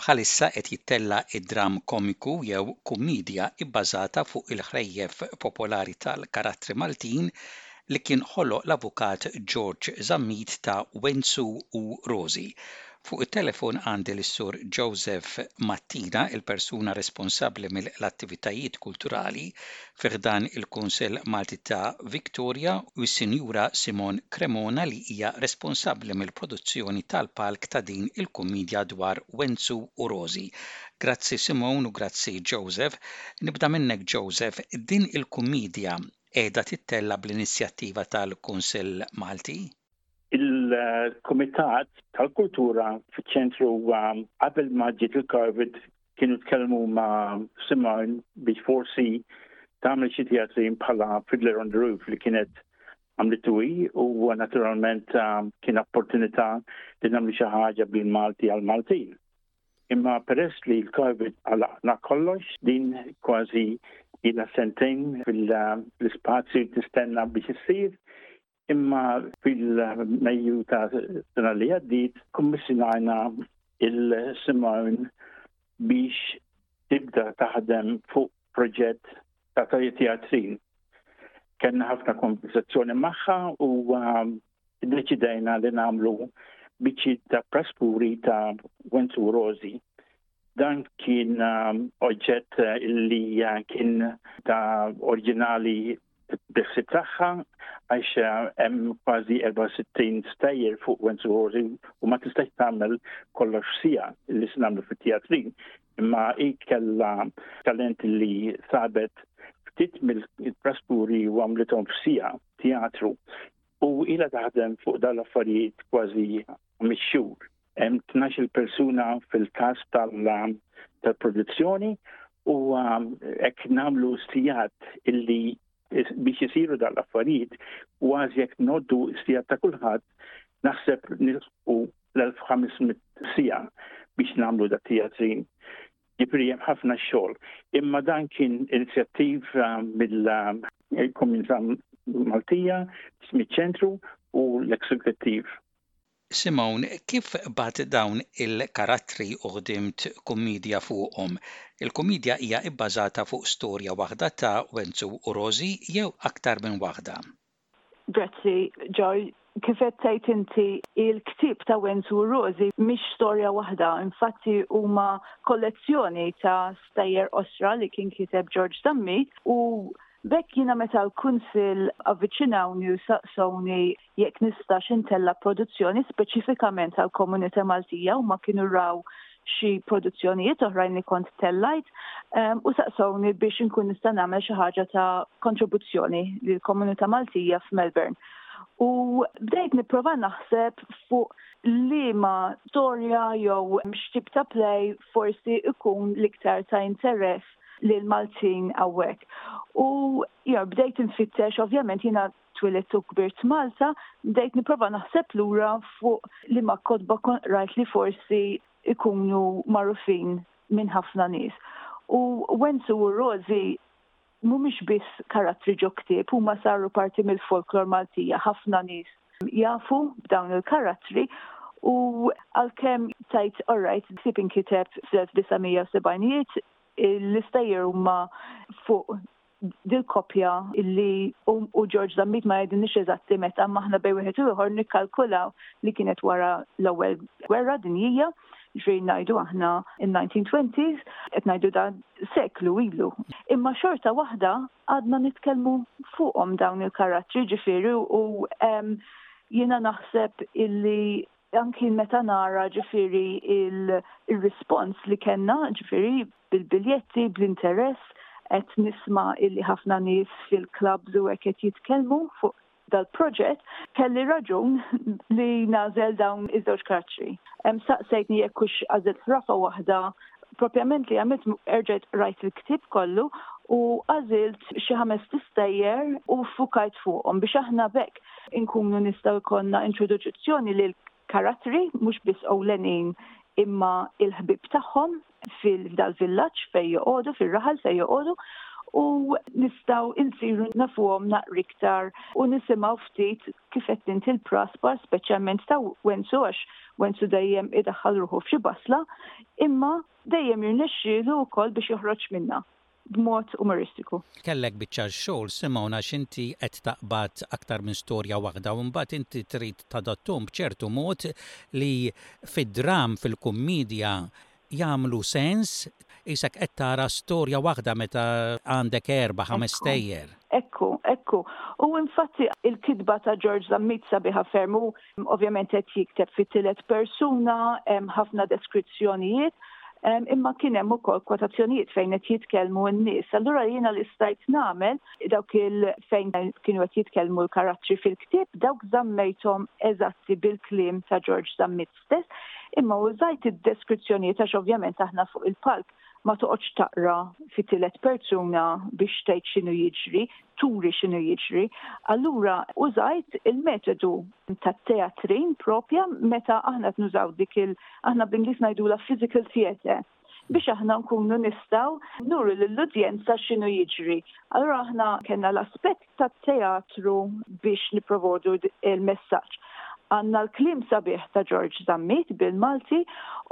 Bħalissa qed jittella' d-dramm komiku jew kummiedja bbażata fuq il-ħrejjef popolari tal-karattri Maltin li kien ħoloq l-avukat George Zammit ta' Wenzu u Rożi Fuq it-telefon għandi lis-Sur Joseph Mattina, il-persuna responsabbli mill-attivitajiet kulturali fi ħdan il-Kunsell Malti ta' Victoria u s-Sinjura Simone Cremona li hija responsabbli mill-produzzjoni tal-palk ta' din il-kummiedja dwar Wenzu u Rożi. Grazzi Simone u grazzi Joseph. Nibda minnek Joseph, din il-kummiedja qiegħda tittella' bl-inizjattiva tal-Kunsell Malti? Il-Kumitat tal-Kultura fiċ-ċentru um, qabel ma ġiet il-COVID kienu tkellmu ma' Simon biex forsi tagħmel xi teatrin bħala Fiddler on the Roof li kienet għamlitu u naturalment um, kien opportunità li nagħmlu xi ħaġa bil-Malti għal Maltin. Imma peress li l-COVID għalaqna kollox, din kważi jina sentejn fil-spazju tistenna biex jissir, imma fil-Mejju ta' sena li għaddit kummissinajna il-Simon biex tibda taħdem fuq proġett ta' teatrin. Kenna ħafna konversazzjoni magħha u um, deċidejna li nagħmlu biċċi ta' praspuri ta' Wenzu Rosi. Dan kien um, oġġett uh, li uh, kien ta' oriġinali deficit tagħha għax eh, hemm kważi 64 stajjer fuq Wenzu Rosi u ma tistax tagħmel kollox sija li se nagħmlu fit-teatrin imma hi kellha talent li sabet ftit mill-traspuri u għamlithom f'sija teatru u ila taħdem fuq dal-affarijiet kważi mix-xhur. Hemm tnax-il persuna fil-każ tal-produzzjoni u hekk nagħmlu stijat illi biex isiru dan l-affarijiet kważi jekk noddu stijat ta' kulħadd naħseb nilħqu l-1500 sija biex nagħmlu da tijatrin. Ġifieri hemm ħafna xogħol. Imma dan kien inizjattiv um, mill-Komunità um, Maltija, miċ-ċentru u l-eksekutiv. Simon, kif bagħat dawn il-karattri u ħdimt kummidja fuqhom? Il-kummidja hija ibbażata fuq storja waħda ta' Wenzu u Rożi jew aktar minn waħda? Grazzi, Joe. Kif qed tgħid inti, il-ktieb ta' Wenzu u Rożi mhix storja waħda, infatti huma kollezzjoni ta' stejjer qosra li kien kiteb Ġorġ Zammit u b'hekk jiena meta l-Kunsill avviċinawni u saqsewni jekk nistax intella' produzzjoni speċifikament għall-komunite' Maltija huma kienu raw xi produzzjonijiet oħrajn li kont tellajt u saqsewni biex inkun nista' nagħmel xi ħaġa ta' kontribuzzjoni lil komunita' Maltija f'Melbourne. U bdejt nipprova naħseb fuq liema storja jew x'tip ta' play forsi ikun l-iktar ta' interess lil Maltin hawnhekk. U jew bdejt infittex ovvjament jiena twilet u kbirt Malta, bdejt niprofa naħseb lura fuq li ma kodba kon rajt li forsi ikunu marufin minn ħafna nies. U Wenzu u Rozi mhumiex biss karattri ġo ktieb, huma saru parti mill-folklor Maltija. Ħafna nies jafu b'dawn il-karattri u għalkemm tajt orrajt ksib inkiteb fl-1970 jiet l-istajjer huma fuq dil-koppja li hu u George Zammit ma jgħidilniex eżatti meta imma aħna bejn wieħed u ieħor nikkalkulaw li kienet wara l-Ewwel Gwerra Dinjija, jiġifieri ngħidu aħna in-1920s, qed ngħidu dan seklu ilu. Imma xorta waħda għadna nitkellmu fuqhom dawn il-karattri ġifieri u ehm, jiena naħseb illi anki meta nara ġifiri il-respons li kena ġifiri bil-biljetti bl-interess qed nisma' illi ħafna nies fil-klabbs u hekk qed jitkellmu fuq dal-proġett, kelli raġun li nagħżel dawn iż-żewġ karattri. Hemm saqsejtni jekk hux għażilt ħrafa waħda, propjament li għamilt erġajt qrajt il-ktieb kollu u għażilt xi ħames tistejjer u ffukajt fuqhom biex aħna b'hekk inkunu nistgħu jkollna introduċizzjoni lil karattri mhux biss ewlenin imma l-ħbieb tagħhom f'dal-villaġġ fejn joqogħdu, fir-raħal fejn joqogħdu u nistgħu nsiru nafuhom naqra iktar u nisimgħu ftit kif għedt int il-praspar speċjalment ta' Wenzu għax Wenzu dejjem idaħħal ruħu f'xi basla imma dejjem jirnexxielu wkoll biex joħroġ minnha. b'mod umoristiku. Kellek biċċa xogħol, Simone, għax inti qed taqbad aktar minn storja waħda u mbagħad inti trid tadatthom b'ċertu mod li fid-dramm, fil-kummidja jagħmlu sens, qisek qed tara storja waħda meta għandek erba', ħames stejjer. Ekku, ekku. U infatti il-kitba ta' George Zammit sabiħa ferm u Ovvjament qed jikteb fit-tielet persuna, hemm ħafna deskrizzjonijiet, imma kien hemm ukoll kwotazzjonijiet fejn qed jitkellmu n-nies. Allura jiena li stajt nagħmel dawk il fejn kienu qed jitkellmu l-karattri fil-ktieb dawk żammejthom eżatti bil-kliem ta' George Zammit stess, imma użajt id-deskrizzjonijiet għax ovvjament aħna fuq il-palk ma toqgħodx taqra fit-tielet persuna biex tgħid x'inhu jiġri, turi x'inhu jiġri. Allura użajt il-metodu tat-teatrin propja meta aħna tnużaw dik il aħna bl-Ingliż ngħidulha physical theatre biex aħna nkunu nistaw nuru lill-udjenza x'inhu jiġri. Allura aħna kellna l-aspett tat-teatru biex niprovodu il-messaġġ. Għandna l-kliem sabiħ ta' George Zammit bil-Malti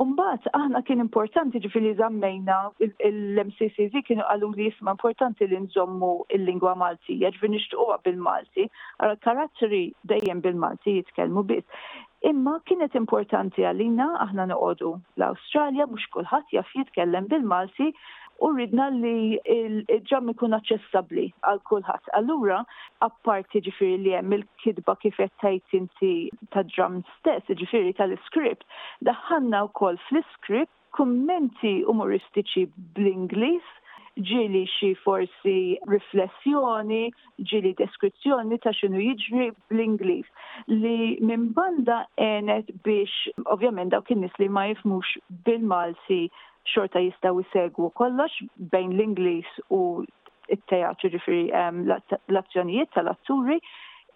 u mbagħad aħna kien importanti ġifieri żammejna l-MCCZ kienu qaluli isma' importanti li nżommu l-lingwa Maltija ġifieri nixtquha bil-Malti. Ara l-karattri dejjem bil-Malti jitkellmu biss. Imma kienet importanti għalina aħna noqogħdu l-Awstralja mhux kulħadd jaf jitkellem bil-Malti u ridna li l-ġamm ikun aċċessabbli għal kulħadd. Allura, apparti ġifieri li hemm il-kitba kif qed tgħid inti tad-ġamm stess, ġifieri tal-iskript, daħħalna wkoll fl-iskript kummenti umoristiċi bl-Ingliż, ġieli xi forsi riflessjoni, ġieli deskrizzjoni ta' x'inhu jiġri bl-Ingliż, li minn banda għenet biex ovvjament dawk in-nies li ma jifhmux bil-Malti xorta jistgħu jsegwu kollox bejn l-Ingliż u t-teatru ġifieri l-azzjonijiet tal-atturi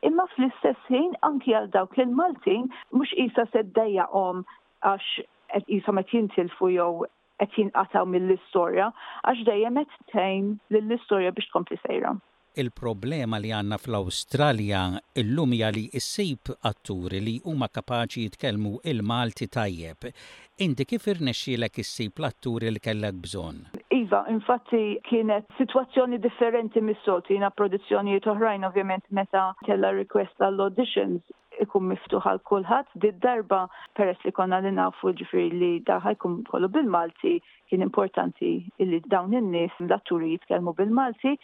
imma fl-istess ħin anki għal dawk li l-Maltin mhux qisha se ddejjaqhom għax qed qishom qed jintilfu jew qed jinqatgħu mill-istorja għax dejjem qed tgħin lill-istorja biex tkompli sejra. Il-problema li għandna fl-Awstralja llum hija li ssib atturi li huma kapaċi jitkellmu l-Malti tajjeb. Inti kif irnexxielek issib l-atturi li kellek bżonn? Iva, infatti kienet sitwazzjoni differenti mis-soltu. Jiena f'produzzjonijiet oħrajn ovvjament meta kellha r-request għall-auditions ikun miftuħ għal kulħadd, did-darba peress li konna li nafu ġifieri li dan ħa jkun kollu bil-Malti, kien importanti li dawn in-nies l-atturi jitkellmu bil-Malti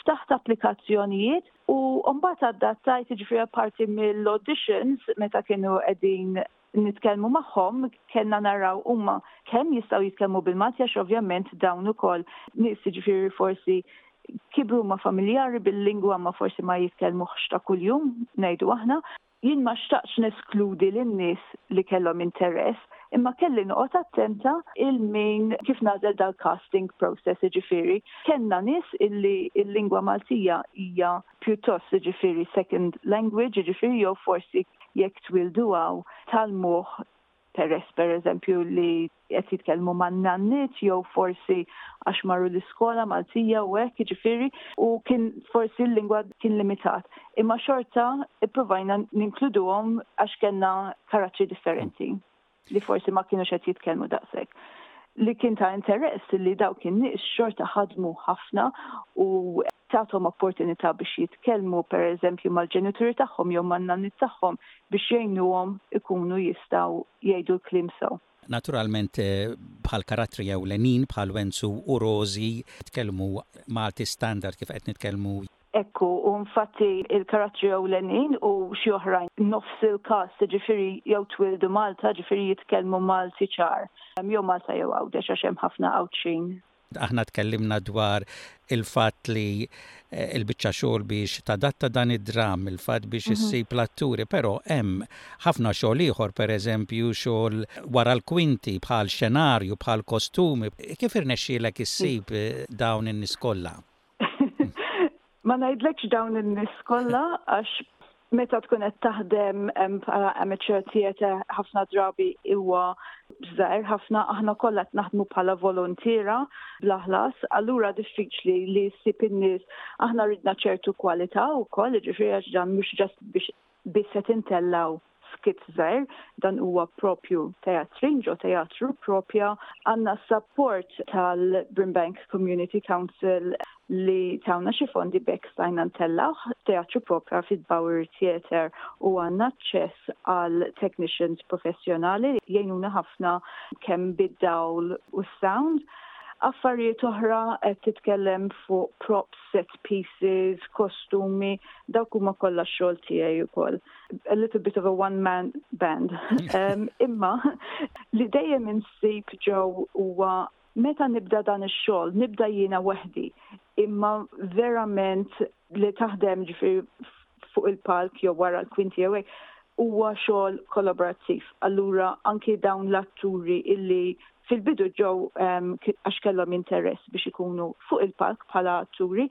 ftaħt applikazzjonijiet u mbagħad adattajt ġifieri parti mill-auditions meta kienu qegħdin nitkellmu magħhom kellna naraw huma kemm jistgħu jitkellmu bil-Malti għax ovvjament dawn ukoll nies ġifieri forsi kibru ma familjari bil-lingwa ma forsi ma jitkellmuħx ta' kuljum ngħidu aħna Jien ma xtaqtx neskludi lin-nies li kellhom interess, imma kelli noqgħod attenta 'il min kif nagħżel dal-casting process, jiġifieri kellna nies illi l-lingwa Maltija hija pjuttost jiġifieri second language, jiġifieri jew forsi jekk twieldu hawn tgħallmuh peress pereżempju li qed jitkellmu man-nanniet jew forsi għax marru l-iskola Maltija u hekk jiġifieri u kien forsi l-lingwa kien limitat. Imma xorta ippruvajna ninkluduhom għax kellna karattri differenti li forsi ma kienux qed jitkellmu daqshekk li kien ta' interess li dawk in-nies xorta ħadmu ħafna u tagħthom opportunità biex jitkellmu pereżempju mal-ġenituri tagħhom jew man-nanniet tagħhom biex jgħinuhom ikunu jistgħu jgħidu l-kliem sew. Naturalment bħal karattri ewlenin bħal Wenzu u Rożi jitkellmu Malti standard kif qed nitkellmu. Hekk hu, u infatti l-karattri ewlenin u xi oħrajn nofs il-każ, jiġifieri jew twieldu Malta, jiġifieri jitkellmu Malti ċar, jew Malta jew Għawdex għax hemm ħafna Għawdxin Aħna tkellimna dwar il-fatt li l-biċċa xogħol biex tadatta dan id-dramm, il-fatt biex mhm. issib l-atturi, però hemm ħafna xogħol ieħor, pereżempju xogħol wara l-kwinti bħal xenarju, bħal kostumi. Kif irnexxielek issib eh, dawn in-nies kollha? Ma ngħidlekx dawn in-nies kollha għax meta tkun qed taħdem bħala amateur theatre ħafna drabi huwa żgħir ħafna aħna kollha qed naħdmu bħala volontiera bla ħlas, allura diffiċli li ssib in-nies aħna ridna ċertu kwalità wkoll, jiġifieri għax dan mhux ġast biex biss qed intellgħu skit żgħir, dan huwa proprju teatrin ġo teatru proprja. Għandna s-sapport tal-Brimbank Community Council li tawna xi fondi b'hekk stajna ntellgħuh teatru proprja fid-Bowery Theatre u għandna aċċess għal technicians professjonali li jgħinuna ħafna kemm bid-dawl u s-sound. Affarijiet oħra qed titkellem fuq props, set pieces, kostumi, dawk huma kollha xogħol tiegħi wkoll. A little bit of a one man band. Imma li dejjem insib ġew huwa meta nibda dan ix-xogħol, nibda jiena waħdi. Imma verament li taħdem ġifi fuq il-palk jew wara l-kwinti jew huwa xogħol kollaborattiv. Allura anki dawn l-atturi illi fil-bidu ġew għax kellhom interess biex ikunu fuq il-palk bħala atturi,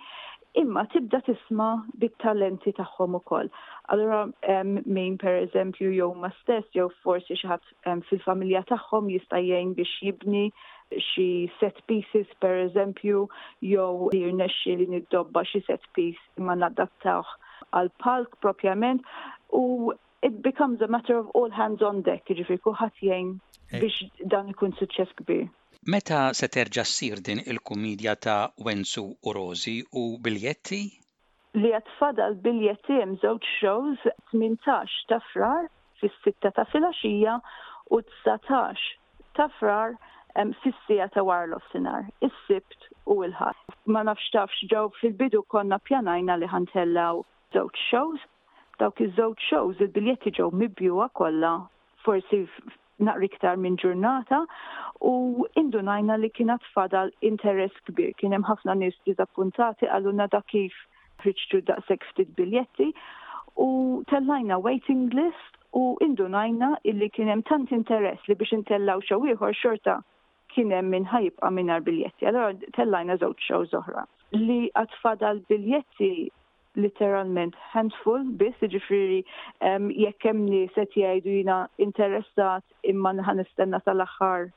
imma tibda tisma bit-talenti tagħhom ukoll. Allura min pereżempju jew ma stess jew forsi xi ħadd fil-familja tagħhom jista' jgħin biex jibni xi set pieces pereżempju jew jirnexxi li niddobba xi set piece imma nadattawh għal palk propjament u it becomes a matter of all hands on deck, jiġifieri kulħadd jgħin biex dan ikun suċċess kbir. Meta se terġa' ssir din il-kummiedja ta' Wenzu u Rożi u biljetti? Li għad fadal biljetti hemm żewġ shows, tmintax ta' Frar fis-sitta ta' filgħaxija u dsatax ta' Frar fis-siegħa ta' wara l-offsinhar, is-Sibt u l-Ħadd. Ma nafx tafx ġew fil-bidu konna ppjanajna li ħa ntellgħu żewġ shows. Dawk iż-żewġ shows il-biljetti ġew mibjugħa kollha forsi naqra iktar minn ġurnata u indunajna li kien għad fadal interess kbir. Kien hemm ħafna nies diżappuntati qalulna da kif ħriġtu daqshekk ftit biljetti u tellajna waiting list u indunajna illi kien hemm tant interess li biex intellaw xew ieħor xorta kien hemm min ħa jibqa' mingħajr biljetti. Allura tellajna żewġ shows oħra. Li għad fadal biljetti literalment handful biss, jiġifieri jekk hemm nies qed jgħidu jiena interessat imma ħa nistenna tal-aħħar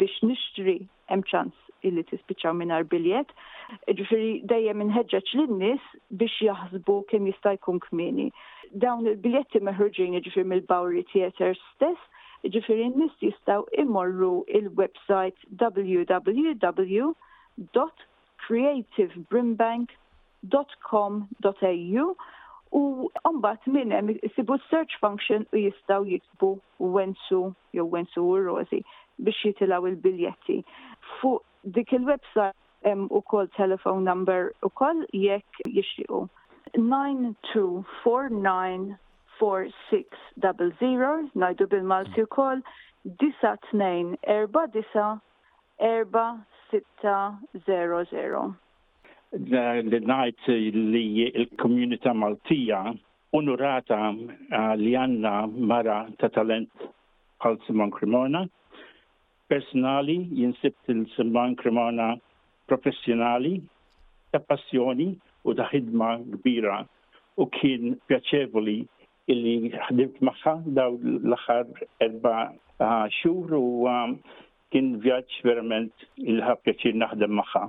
biex nixtri hemm ċans illi tispiċċaw mingħajr biljett. Jiġifieri dejjem inħeġġeġ lin-nies biex jaħsbu kemm jista' jkun kmieni. Dawn il-biljetti meħruġin jiġifieri mill-Bawri Theatres stess, jiġifieri n-nies jistgħu jmorru l-websajt www.creativebrimbank.com.au u mbagħad minn hemm isibu s-search function u jistgħu jiktbu Wensu jew Wensu u Rosi biex jitilgħu l-biljetti. Fuq Dik il-website hemm ukoll telephone number ukoll jekk jixtiequ. 92494600 ngħidu bil-Malti wkoll 92494600. Li ngħid li l-komunità Maltija unurata li għandna mara ta' talent bħal Simone Cremona. personali jinsibt il-Silvan Cremona professjonali ta' passjoni u ta' ħidma kbira u kien pjaċevoli illi ħdimt magħha daw l-aħħar erba' xhur u kien vjaġġ verament il ħa pjaċir naħdem magħha.